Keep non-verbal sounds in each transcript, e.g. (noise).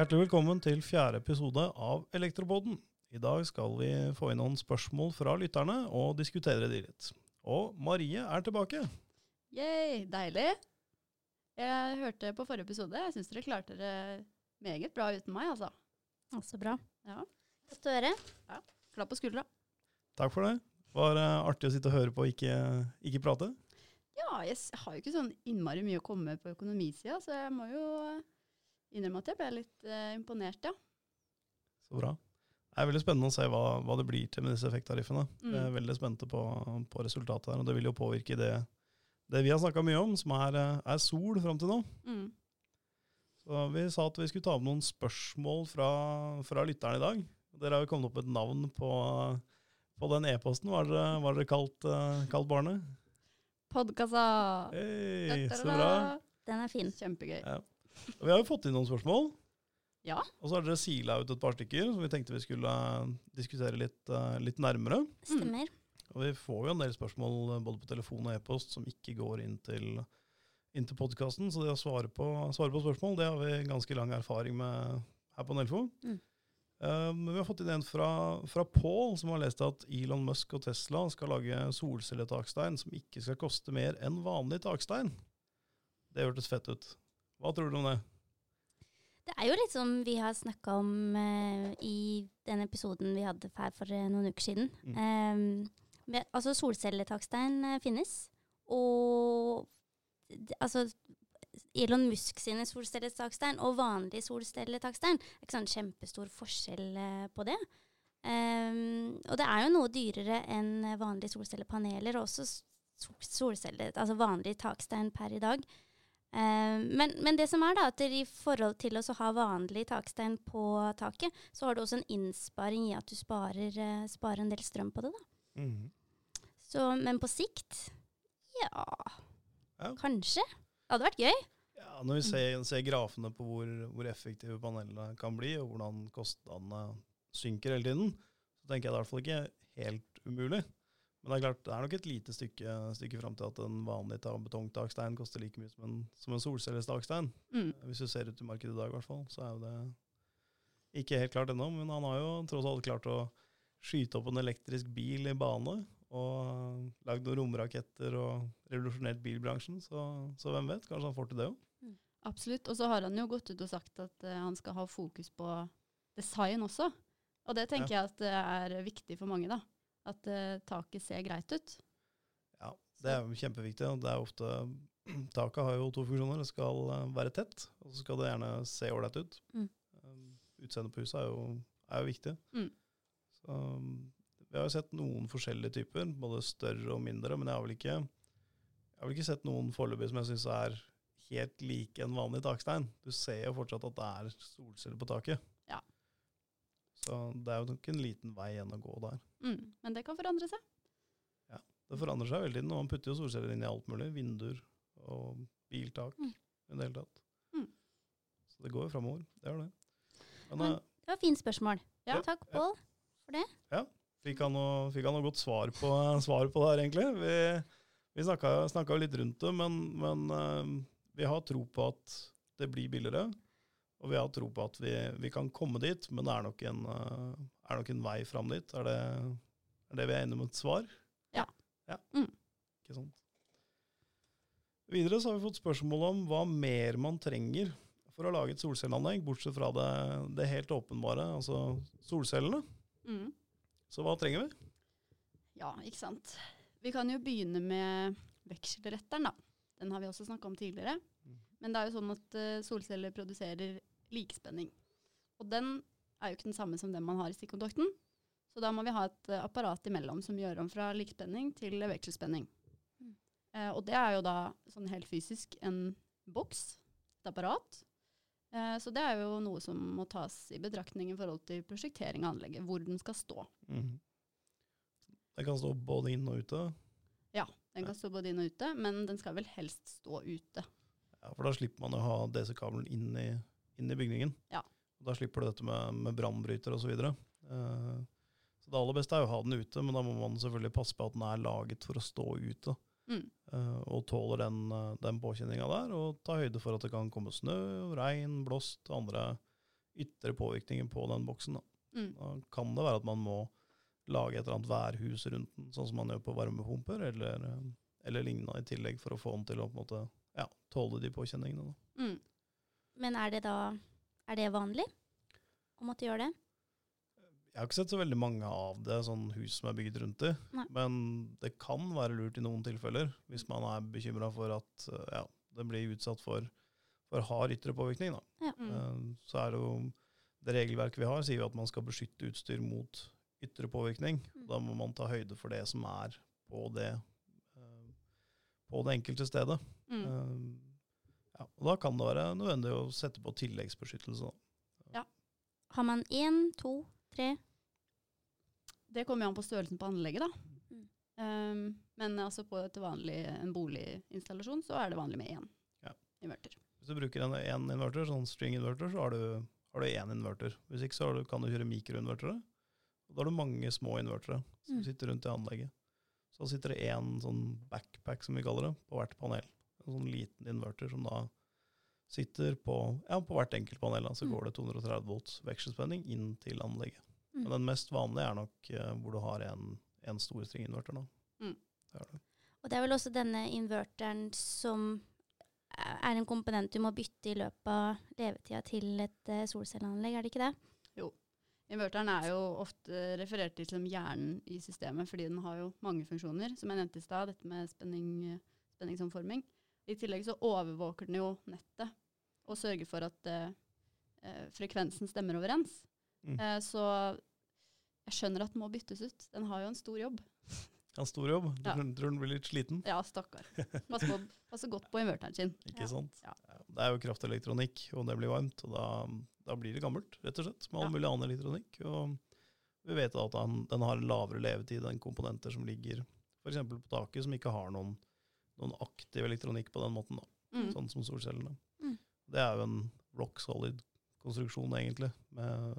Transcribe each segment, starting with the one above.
Hjertelig velkommen til fjerde episode av Elektropodden. I dag skal vi få inn noen spørsmål fra lytterne og diskutere de litt. Og Marie er tilbake. Yay, deilig. Jeg hørte på forrige episode. Jeg syns dere klarte dere meget bra uten meg, altså. Så bra. Ja. Godt å høre. Ja. Klapp på skuldra. Takk for det. Var det artig å sitte og høre på og ikke, ikke prate? Ja, jeg har jo ikke sånn innmari mye å komme med på økonomisida, så jeg må jo innrømme at jeg ble litt uh, imponert, ja. Så bra. Det er veldig spennende å se hva, hva det blir til med disse effekttariffene. Mm. Jeg er veldig spente på, på resultatet her, og det vil jo påvirke det, det vi har snakka mye om, som er, eh, er sol fram til nå. Mm. Så vi sa at vi skulle ta med noen spørsmål fra, fra lytteren i dag. Dere har jo kommet opp med et navn på, på den e-posten. Hva har dere, kalt, eh, kalt barnet? Podkassa! Hei, så bra. Den er fin. Kjempegøy. Ja. Vi har jo fått inn noen spørsmål. Ja. Og så har dere sila ut et par stykker som vi tenkte vi skulle eh, diskutere litt, eh, litt nærmere. Stemmer. Og vi får jo en del spørsmål eh, både på telefon og e-post som ikke går inn til, inn til podkasten. Så det å svare på, svare på spørsmål, det har vi ganske lang erfaring med her på Nelfo. Mm. Men vi har fått inn en fra, fra Pål, som har lest at Elon Musk og Tesla skal lage solcelletakstein som ikke skal koste mer enn vanlig takstein. Det hørtes fett ut. Hva tror du om det? Det er jo litt som vi har snakka om uh, i den episoden vi hadde her for uh, noen uker siden. Mm. Um, med, altså solcelletakstein uh, finnes, og altså Elon Musk sine solcelletakstein og vanlig solcelletakstein er ikke sånn kjempestor forskjell på det. Um, og det er jo noe dyrere enn vanlige solcellepaneler, og også solcelle, altså vanlig takstein per i dag. Um, men, men det som er da, at i forhold til å ha vanlig takstein på taket, så har du også en innsparing i at du sparer, eh, sparer en del strøm på det. da. Så, men på sikt, ja, Ja. kanskje. Det hadde vært gøy. Ja, Når vi ser, ser grafene på hvor, hvor effektive panelene kan bli, og hvordan kostnadene synker hele tiden, så tenker jeg det er i hvert fall ikke helt umulig. Men det er klart, det er nok et lite stykke, stykke fram til at en vanlig betongtakstein koster like mye som en, som en solcellestakstein. Mm. Hvis du ser ut i markedet i dag, i hvert fall, så er jo det ikke helt klart ennå. Men han har jo tross alt klart å skyte opp en elektrisk bil i bane, og lagd noen romraketter og revolusjonert bilbransjen. Så, så hvem vet, kanskje han får til det òg. Absolutt. Og så har han jo gått ut og sagt at uh, han skal ha fokus på design også. Og det tenker jeg at det er viktig for mange, da. At eh, taket ser greit ut. Ja, det er jo kjempeviktig. Det er ofte (clears throat) Taket har jo to funksjoner. Det skal eh, være tett, og så skal det gjerne se ålreit ut. Mm. Um, Utseendet på huset er jo, er jo viktig. Mm. Så, um, vi har jo sett noen forskjellige typer, både større og mindre, men jeg har vel ikke, jeg har vel ikke sett noen foreløpig som jeg syns er helt like en vanlig takstein. Du ser jo fortsatt at det er solceller på taket. Ja. Så det er jo nok en liten vei igjen å gå der. Mm. Men det kan forandre seg. Det forandrer seg hele tiden, og man putter jo solceller inn i alt mulig. Vinduer og biltak Mm. i det hele tatt. Mm. Så det går jo framover. Det gjør det. Men Men- eh, Det var fint spørsmål. Ja. Takk, Pål, for det. fikk han noe, fikk han noe godt svar på, svar på det her, egentlig? Vi, vi snakka jo litt rundt det, men, men uh, vi har tro på at det blir billigere. Og vi har tro på at vi, vi kan komme dit, men det er nok en, eh, er nok en vei fram dit. Er det, er det vi er enige om et svar? Ja. ja. Mm. Ikke sant. Videre så har vi fått spørsmål om hva mer man trenger for å lage et solcelleanlegg, bortsett fra det, det helt åpenbare, altså solcellene. Mm. Så hva trenger vi? Ja, ikke sant. Vi kan jo begynne med vekselretteren, da. Den har vi også snakka om tidligere. Mm. Men det er jo sånn at eh, solceller produserer likespenning. Og den er jo ikke den samme som den man har i stikkontakten. Så da må vi ha et eh, apparat imellom som gjør om fra likespenning til vekselspenning. Mm. Eh, og det er jo da sånn helt fysisk en boks, et apparat. Eh, så det er jo noe som må tas i betraktning i forhold til prosjektering av anlegget, hvor den skal stå. Mm. Den kan stå både inn og ute. Ja, Den kan stå både inn og ute, men den skal vel helst stå ute. Ja, For da slipper man å ha DC-kabelen inn, i- inn i bygningen. Ja. Og Da slipper du dette med, med brannbryter osv. Uh, så det aller beste er å ha den ute, men da må man selvfølgelig passe på at den er laget for å stå ute. Mm. eh, og tåler den, eh, den påkjenninga der, og ta høyde for at det kan komme snø, regn, blåst og andre ytre påvirkninger på den boksen. Da. Mm. da kan det være at man må lage et eller annet værhus rundt den, sånn som man gjør på varmepumper, eller, eller lignende i tillegg, for å få den til å på en måte, ja, tåle de påkjenningene. Da. Mm. Men er det da Er det vanlig å måtte gjøre det? Jeg har ikke sett så veldig mange av det, sånn hus som er bygget rundt det. Nei. Men det kan være lurt i noen tilfeller, hvis man er bekymra for at eh, ja, det blir utsatt for, for hard ytre påvirkning. Da. Ja. Mm. Eh, Så er det jo det regelverket vi har, sier jo at man skal beskytte utstyr mot ytre påvirkning. Mm. Da må man ta høyde for det som er på det, eh, på det enkelte stedet. Mm. Ja, og da kan det være nødvendig å sette på tilleggsbeskyttelse. Da. Har man én, to, tre? Det kommer jo an på størrelsen på anlegget, da. Mm. Um, men altså på et vanlig, en boliginstallasjon så er det vanlig med én Ja. inverter. Hvis du bruker en én inverter, sånn string inverter, så har du, har du én inverter. Hvis ikke så har du, kan du kjøre mikroinvertere. Og da har du mange små invertere som Mm. sitter rundt i anlegget. Så sitter det én sånn backpack, som vi kaller det, på hvert panel. En sånn liten inverter som da sitter på, ja, på hvert enkelt panel. Så Mm. går det 230 volts vekselspenning inn til anlegget. Mm. Men den mest vanlige er nok eh, hvor du har en, en stor stringinverter. Mm. Det det. Og det er vel også denne inverteren som er en komponent du må bytte i løpet av levetida til et uh, solcelleanlegg, er det ikke det? Jo. Inverteren er jo ofte referert til som hjernen i systemet, fordi den har jo mange funksjoner, som jeg nevnte i stad, dette med spenning, spenningsomforming. I tillegg så overvåker den jo nettet, og sørger for at eh, eh, frekvensen stemmer overens. Mm. Eh, så jeg skjønner at den må byttes ut. Den har jo en stor jobb. (laughs) En stor jobb. Du Ja. tror den blir litt sliten. Ja, stakkar. Passer, passer godt på inverteren sin. (laughs) Ikke Ja. sant? Ja. Det er jo kraftelektronikk, og det blir varmt. og Da, da blir det gammelt, rett og slett, med all mulig annen elektronikk. Og vi vet at den, den har lavere levetid enn komponenter som ligger f.eks. på taket, som ikke har noen, noen aktiv elektronikk på den måten, da, Mm. sånn som solcellene. Mm. Det er jo en rock solid konstruksjon, egentlig, med,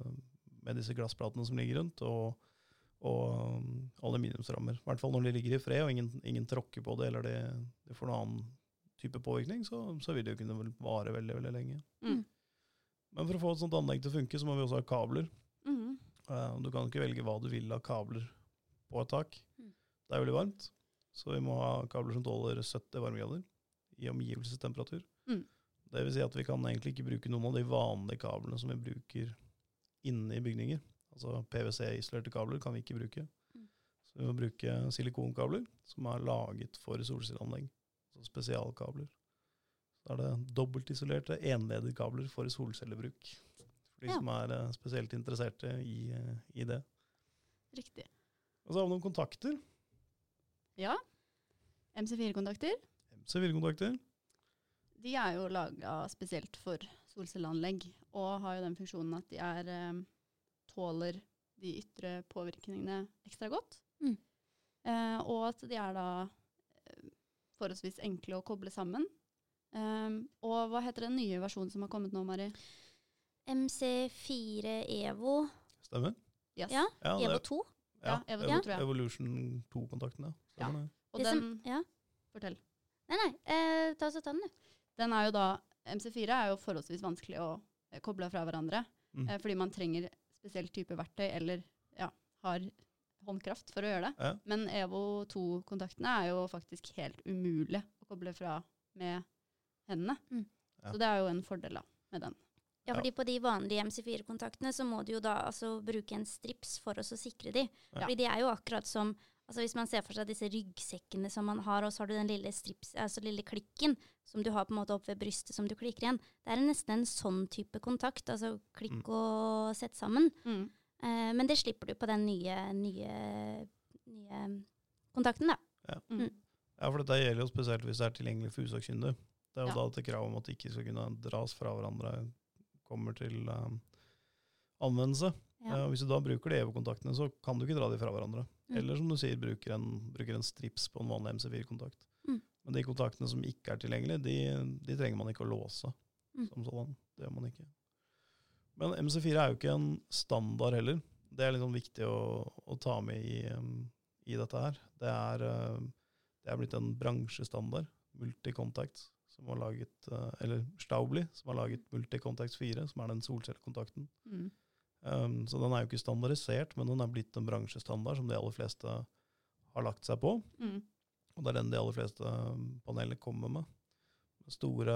med disse glassplatene som ligger rundt. og og um, aluminiumsrammer. I hvert fall når de ligger i fred og ingen, ingen tråkker på det, eller det, de får noen annen type påvirkning, så, så vil det jo kunne vare veldig veldig lenge. Mm. Men for å få et sånt anlegg til å funke, så må vi også ha kabler. Mhm. Eh, Du kan ikke velge hva du vil av kabler på et tak. Mm. Det er veldig varmt, så vi må ha kabler som tåler 70 varmegrader i omgivelsestemperatur. Mm. Det vil si at vi kan egentlig ikke bruke noen av de vanlige kablene som vi bruker inne i bygninger. Altså PwC-isolerte kabler kan vi ikke bruke. Mm. Så vi må bruke silikonkabler som er laget for solcelleanlegg. Altså spesialkabler. Så er det dobbeltisolerte enlederkabler for solcellebruk. For de Ja. som er eh, spesielt interesserte i, eh, i det. Riktig. Og så har vi noen kontakter. Ja. MC4-kontakter. MC4-kontakter. De er jo laga spesielt for solcelleanlegg, og har jo den funksjonen at de er, eh, tåler de ytre påvirkningene ekstra godt. Mm. Eh, og at de er da eh, forholdsvis enkle å koble sammen. Um, og hva heter den nye versjonen som har kommet nå, Mari? MC4 Evo Stemmer? Yes. Ja, Ja, Evo 2. Ja, Evo 2, Evo- tror jeg. Evolution 2-kontakten, ja. Stemmer det. Og Det den, som, ja. fortell. Nei, nei, eh, ta så ta den, du. Den er jo da, MC4 er jo forholdsvis vanskelig å eh, koble fra hverandre, Mm. eh, fordi man trenger spesiell type verktøy, eller ja, har håndkraft for å gjøre det. Ja. Men EVO 2-kontaktene er jo faktisk helt umulig å koble fra med hendene. Mm. Ja. Så det er jo en fordel da, med den. Ja, Ja. fordi på de vanlige MC4-kontaktene så må du jo da altså bruke en strips for å sikre de. Ja. Fordi de er jo akkurat som altså Hvis man ser for seg disse ryggsekkene som man har, og så har du den lille strips, altså lille klikken som du har på en måte opp ved brystet som du klikker igjen. Det er nesten en sånn type kontakt, altså klikk Mm. og sett sammen. Mm. Eh, men det slipper du på den nye, nye, nye kontakten, da. Mm. Ja, for dette gjelder jo spesielt hvis det er tilgjengelig for usakkyndige. Det er jo Ja. da et krav om at de ikke skal kunne dras fra hverandre kommer til um, anvendelse. Ja. Eh, hvis du da bruker de EVO-kontaktene, så kan du ikke dra de fra hverandre. Mm. Eller som du sier, bruker en, bruker en strips på en vanlig MC4-kontakt. Mm. Men de kontaktene som ikke er tilgjengelige, de, de trenger man ikke å låse. Mm. som sådan. Det gjør man ikke. Men MC4 er jo ikke en standard heller. Det er liksom viktig å, å ta med i, um, i dette her. Det er, uh, det er blitt en bransjestandard, multicontact, som som har laget, eh, eller Staubli, som har laget Multicontact 4, som er den solcellekontakten. Mm. Um, så den er jo ikke standardisert, men den er blitt en bransjestandard som de aller fleste har lagt seg på. Mm. Og det er den de aller fleste um, panelene kommer med. Det store,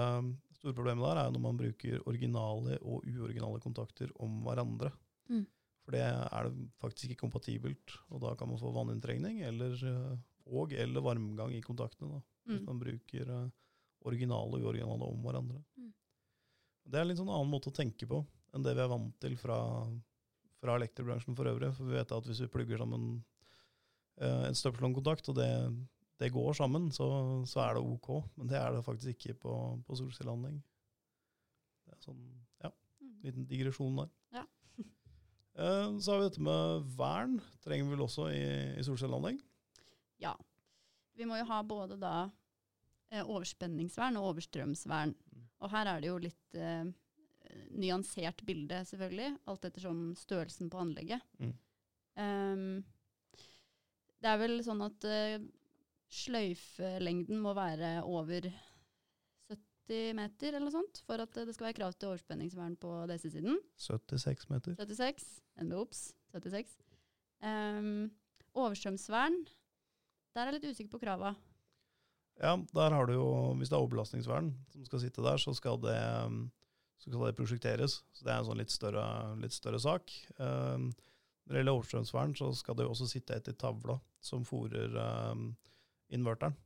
store problemet der er når man bruker originale og uoriginale kontakter om hverandre. Mm. For det er det faktisk ikke kompatibelt, og da kan man få vanninntrengning eller, uh, og eller varmgang i kontaktene. Da, hvis Mm. man bruker uh, originale og uoriginale om hverandre. Mm. Det er en litt sånn annen måte å tenke på enn det vi er vant til fra, fra elektrobransjen for øvrig. For vi vet at hvis vi plugger sammen uh, en støpselkontakt, og det, det går sammen, så, så er det ok. Men det er det faktisk ikke på, på solcelleanlegg. Det er sånn, ja, Mm. liten digresjon der. Ja. uh, (laughs) Så har vi dette med vern. Trenger vi vel også i, i solcelleanlegg? Ja. Vi må jo ha både da eh, overspenningsvern og overstrømsvern. Mm. Og her er det jo litt eh, nyansert bilde, selvfølgelig, alt ettersom størrelsen på anlegget. Mm. Um, det er vel sånn at uh, sløyfelengden må være over 70 meter eller noe sånt, for at det skal være krav til overspenningsvern på DC-siden. 76 meter. 76. enda ops. 76. Um, overstrømsvern, der er jeg litt usikker på krava. Ja, der har du jo, hvis det er overbelastningsvern som skal sitte der, så skal det, um, så skal det prosjekteres. Så det er en sånn litt større, litt større sak. Um, når det gjelder overstrømsvern, så skal det jo også sitte et i tavla som fòrer um, inverteren.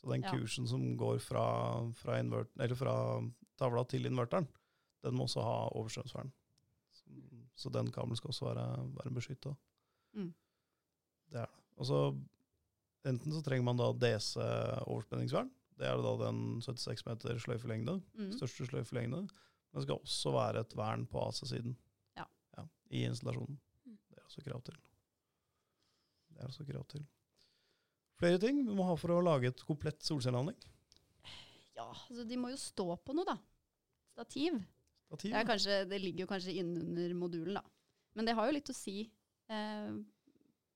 Så den Ja. kursen som går fra, fra, fra tavla til inverteren, den må også ha overstrømsvern. Så, så den kabelen skal også være, være beskytta. Mm. Det er det. Og så enten så trenger man da DC-overspenningsvern. Det er da den 76 meter sløyfelengde, Mm. største sløyfelengde. Det skal også være et vern på AC-siden Ja. i installasjonen. Mm. Det er også krav til. Det er også krav til. Flere ting vi må ha for å lage et komplett solcelleanlegg. Ja, altså de må jo stå på noe, da. Stativ. Stativ. Det, er kanskje, det ligger jo kanskje innunder modulen, da. Men det har jo litt å si. Eh,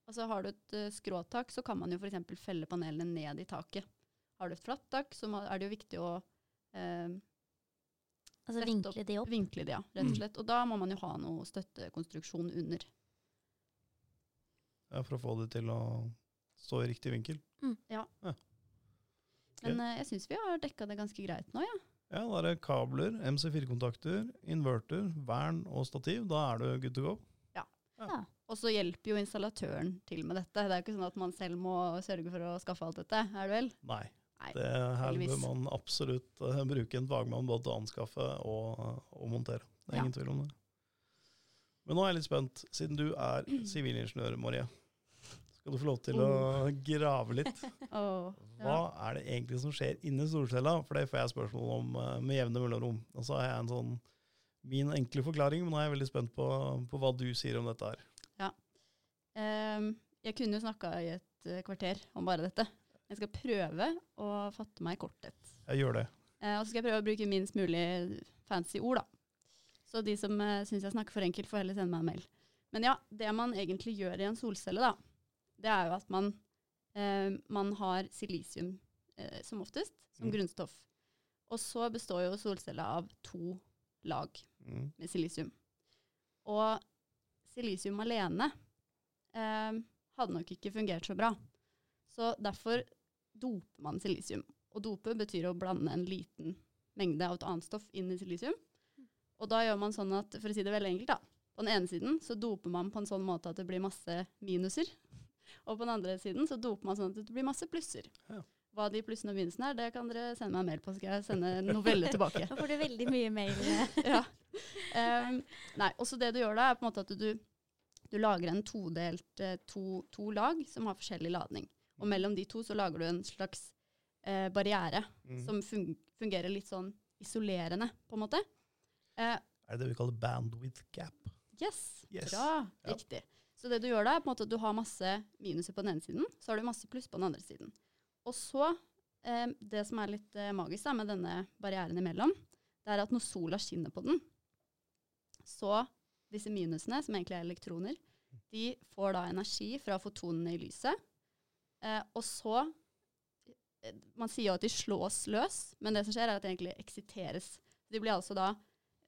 altså Har du et eh, skråtak, så kan man jo f.eks. felle panelene ned i taket. Har du et flatt tak, så må, er det jo viktig å eh, Altså Sette vinkle de opp. vinkle de, ja, rett og slett. Og da må man jo ha noe støttekonstruksjon under. Ja, for å få det til å stå i riktig vinkel. Ja. Men uh, jeg syns vi har dekka det ganske greit nå, ja. Ja, Da er det kabler, MC4-kontakter, inverter, vern og stativ. Da er du good to go. Og så hjelper jo installatøren til med dette. Det er jo ikke sånn at man selv må sørge for å skaffe alt dette, er det vel? Nei. Det, her bør man absolutt eh, bruke en fagmann både til å anskaffe og, og montere. Det er Ja. ingen tvil om det. Men nå er jeg litt spent, siden du er (clears throat) sivilingeniør, Marie. Skal du få lov til å (laughs) grave litt. Hva ja. er det egentlig som skjer inni solcella? For det får jeg spørsmål om eh, med jevne mellomrom. Og så har jeg en sånn min enkle forklaring, men nå er jeg veldig spent på, på hva du sier om dette her. Ehm, jeg kunne jo snakka i et eh, kvarter om bare dette. Jeg skal prøve å fatte meg i korthet. Jeg gjør det. Eh, og så skal jeg prøve å bruke minst mulig fancy ord, da. Så de som eh, syns jeg snakker for enkelt, får heller sende meg en mail. Men ja, det man egentlig gjør i en solcelle, da, det er jo at man, eh, man har silisium eh, som oftest, som Mm. grunnstoff. Og så består jo solcella av to lag Mm. med silisium. Og silisium alene eh, hadde nok ikke fungert så bra. Så derfor doper man silisium. Og dope betyr å blande en liten mengde av et annet stoff inn i silisium. Og da gjør man sånn at, for å si det veldig enkelt, da, på den ene siden så doper man på en sånn måte at det blir masse minuser. (laughs) Og på den andre siden så doper man sånn at det blir masse plusser. Ja. Hva de plussene og minusene er, det kan dere sende meg en mail på, så skal jeg sende en novelle tilbake. (laughs) Da får du veldig mye mail. (laughs) ja. Um, nei, også det du gjør da, er på en måte at du, du lager en todelt eh, to, to lag som har forskjellig ladning. Og mellom de to så lager du en slags eh, barriere Mm. som fun fungerer litt sånn isolerende, på en måte. Eh, Er det det vi kaller bandwidth gap? yes, Yes. bra, Ja. riktig. Så det du gjør da, er på en måte at du har masse minuser på den ene siden, så har du masse pluss på den andre siden. Og så, eh, det som er litt eh, magisk da, med denne barrieren imellom, det er at når sola skinner på den, så disse minusene, som egentlig er elektroner, de får da energi fra fotonene i lyset, eh, og så eh, Man sier jo at de slås løs, men det som skjer, er at de egentlig eksiteres. De blir altså da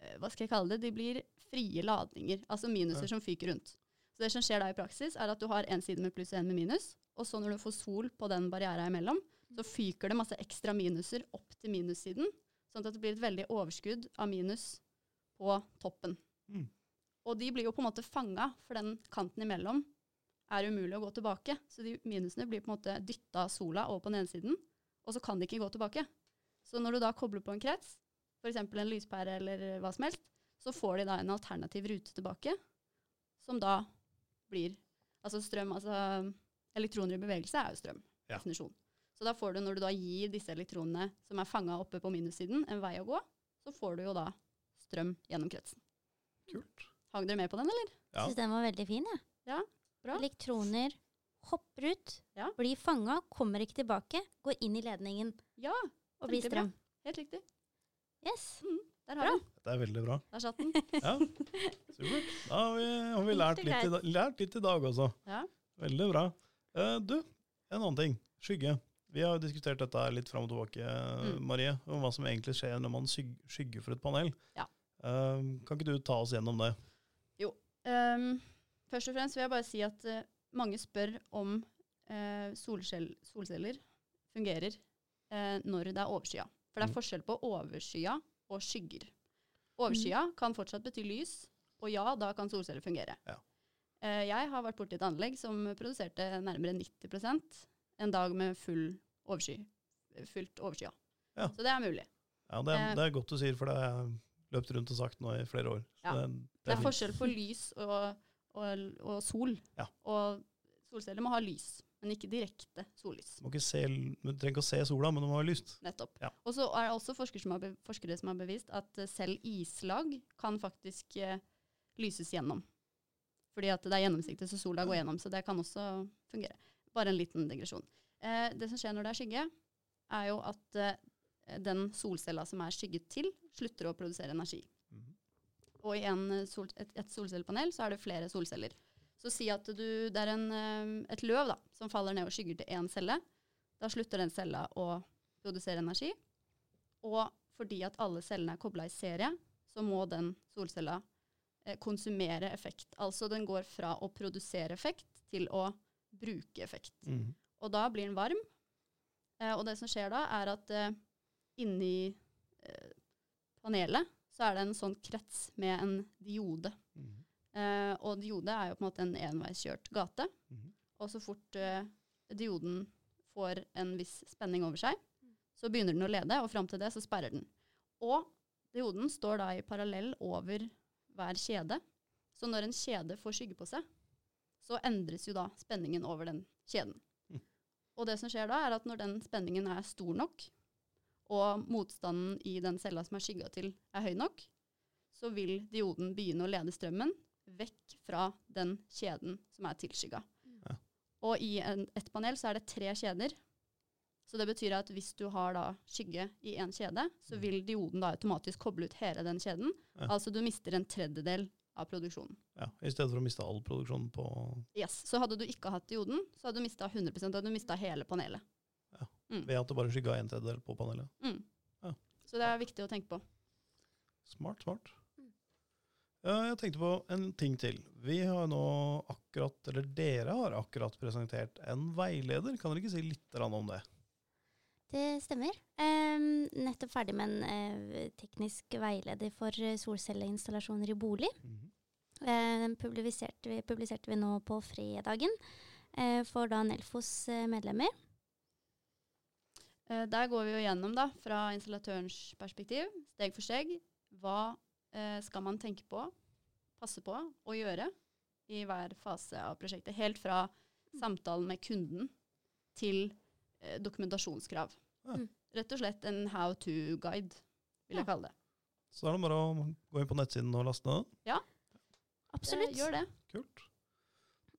eh, Hva skal jeg kalle det? De blir frie ladninger, altså minuser Ja. som fyker rundt. Så det som skjer da i praksis, er at du har en side med pluss og en med minus, og så når du får sol på den barrieren imellom, så fyker det masse ekstra minuser opp til minussiden, sånn at det blir et veldig overskudd av minus på toppen. Mm. Og de blir jo på en måte fanga, for den kanten imellom er umulig å gå tilbake. Så de minusene blir på en måte dytta sola over på den ene siden, og så kan de ikke gå tilbake. Så når du da kobler på en krets, f.eks. en lyspære eller hva som helst, så får de da en alternativ rute tilbake, som da blir Altså strøm, altså elektroner i bevegelse er jo strøm, Ja. definisjon. Så da får du, når du da gir disse elektronene som er fanga oppe på minussiden, en vei å gå, så får du jo da strøm gjennom kretsen. Kult. Hang dere med på den, eller? Ja. Syns den var veldig fin, jeg. Ja, bra. Elektroner hopper ut, Ja. blir fanga, kommer ikke tilbake, går inn i ledningen Ja, og blir strøm. bra. helt riktig. Yes. Der har Bra. du den. Det er veldig bra. Der satt den. (laughs) Ja, supert. Da har vi, har vi lært, litt i, lært litt i dag også. Ja. Veldig bra. Uh, du, en annen ting. Skygge. Vi har jo diskutert dette litt fram og tilbake, Mm. Marie, om hva som egentlig skjer når man skygger for et panel. Ja. Uh, kan ikke du ta oss gjennom det? Jo. Ehm, først og fremst vil jeg bare si at uh, mange spør om uh, solceller fungerer uh, når det er overskya. For det Mm. er forskjell på overskya og skygger. Overskya kan fortsatt bety lys, og ja, da kan solceller fungere. Ja. Jeg har vært borti et anlegg som produserte nærmere 90% en dag med full oversky. Fullt overskya. Ja. Så det er mulig. Ja, det, er, det er godt du sier, for det har jeg løpt rundt og sagt nå i flere år. Ja. det, Det er fint. forskjell på lys og, og, og sol. Ja. Og solceller må ha lys, men ikke direkte sollys. Du, se, du trenger ikke å se sola, men du må ha lyst. Nettopp. Ja. Og så er det også forskere som, har forskere som har bevist at eh, selv islag kan faktisk eh, lyses gjennom. Fordi at det er gjennomsiktig, så sola går gjennom. Så det kan også fungere. Bare en liten digresjon. Eh, det som skjer når det er skygge, er jo at eh, den solcella som er skygget til, slutter å produsere energi. Og i en eh, sol, et, et solcellepanel så er det flere solceller. Så si at du, det er en, eh, et løv da, som faller ned og skygger til én celle. Da slutter den cella å produsere energi. Og fordi at alle cellene er kobla i serie, så må den solcella eh, konsumere effekt. Altså den går fra å produsere effekt til å bruke effekt. Mm. Og da blir den varm. Eh, og det som skjer da, er at eh, inni panelet så er det en sånn krets med en diode. Mhm. Eh, og diode er jo på en måte en enveiskjørt gate. Mhm. Og så fort eh, dioden får en viss spenning over seg, så begynner den å lede, og fram til det så sperrer den. Og dioden står da i parallell over hver kjede. Så når en kjede får skygge på seg, så endres jo da spenningen over den kjeden. Mm. Og det som skjer da, er at når den spenningen er stor nok, og motstanden i den cella som er skygga til, er høy nok, så vil dioden begynne å lede strømmen vekk fra den kjeden som er tilskygga. Ja. Og i en, et panel så er det tre kjeder. Så det betyr at hvis du har da skygge i en kjede, så Mm. vil dioden da automatisk koble ut hele den kjeden. Ja. Altså du mister en tredjedel av produksjonen. Ja, I stedet for å miste all produksjon på Yes. Så hadde du ikke hatt dioden, så hadde du mista 100 da hadde du mista hele panelet. Ved at det bare skygga en tredjedel på panelet. Mm. Ja. Så det er viktig å tenke på. Smart, smart. Mm. Jeg tenkte på en ting til. Vi har nå akkurat, eller dere har akkurat presentert en veileder. Kan dere ikke si litt om det? Det stemmer. Em, nettopp ferdig med en eh, teknisk veileder for eh, solcelleinstallasjoner i bolig. Eh, Den publiserte vi, publiserte vi nå på fredagen eh, for da Nelfos medlemmer. Eh, der går vi jo gjennom, da, fra installatørens perspektiv, steg for steg, hva eh, skal man tenke på, passe på og gjøre i hver fase av prosjektet. Helt fra samtalen med kunden til eh, dokumentasjonskrav. Ja. Mm. Rett og slett en how to-guide, vil jeg kalle det. Så er det bare å gå inn på nettsiden og laste ned. Absolutt. Det, gjør det. Kult.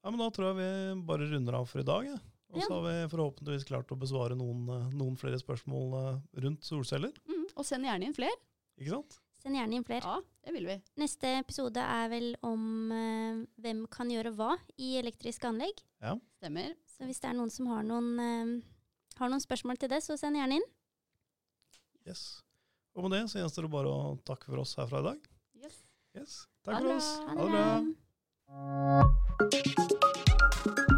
Ja, men Da tror jeg vi bare runder av for i dag. Ja. Og så Ja. har vi forhåpentligvis klart å besvare noen, eh, noen flere spørsmål eh, rundt solceller. Mm, og send gjerne inn flere. Ikke sant? Send gjerne inn flere. Ja, det vil vi. Neste episode er vel om uh, hvem kan gjøre hva i elektriske anlegg. Ja. Stemmer. Så hvis det er noen som har noen, uh, Har noen spørsmål til det, så send gjerne inn. Yes. Og med det så gjenstår det bare å takke for oss herfra i dag. Yes. Yes. Takk det for oss. bra. Ha det bra.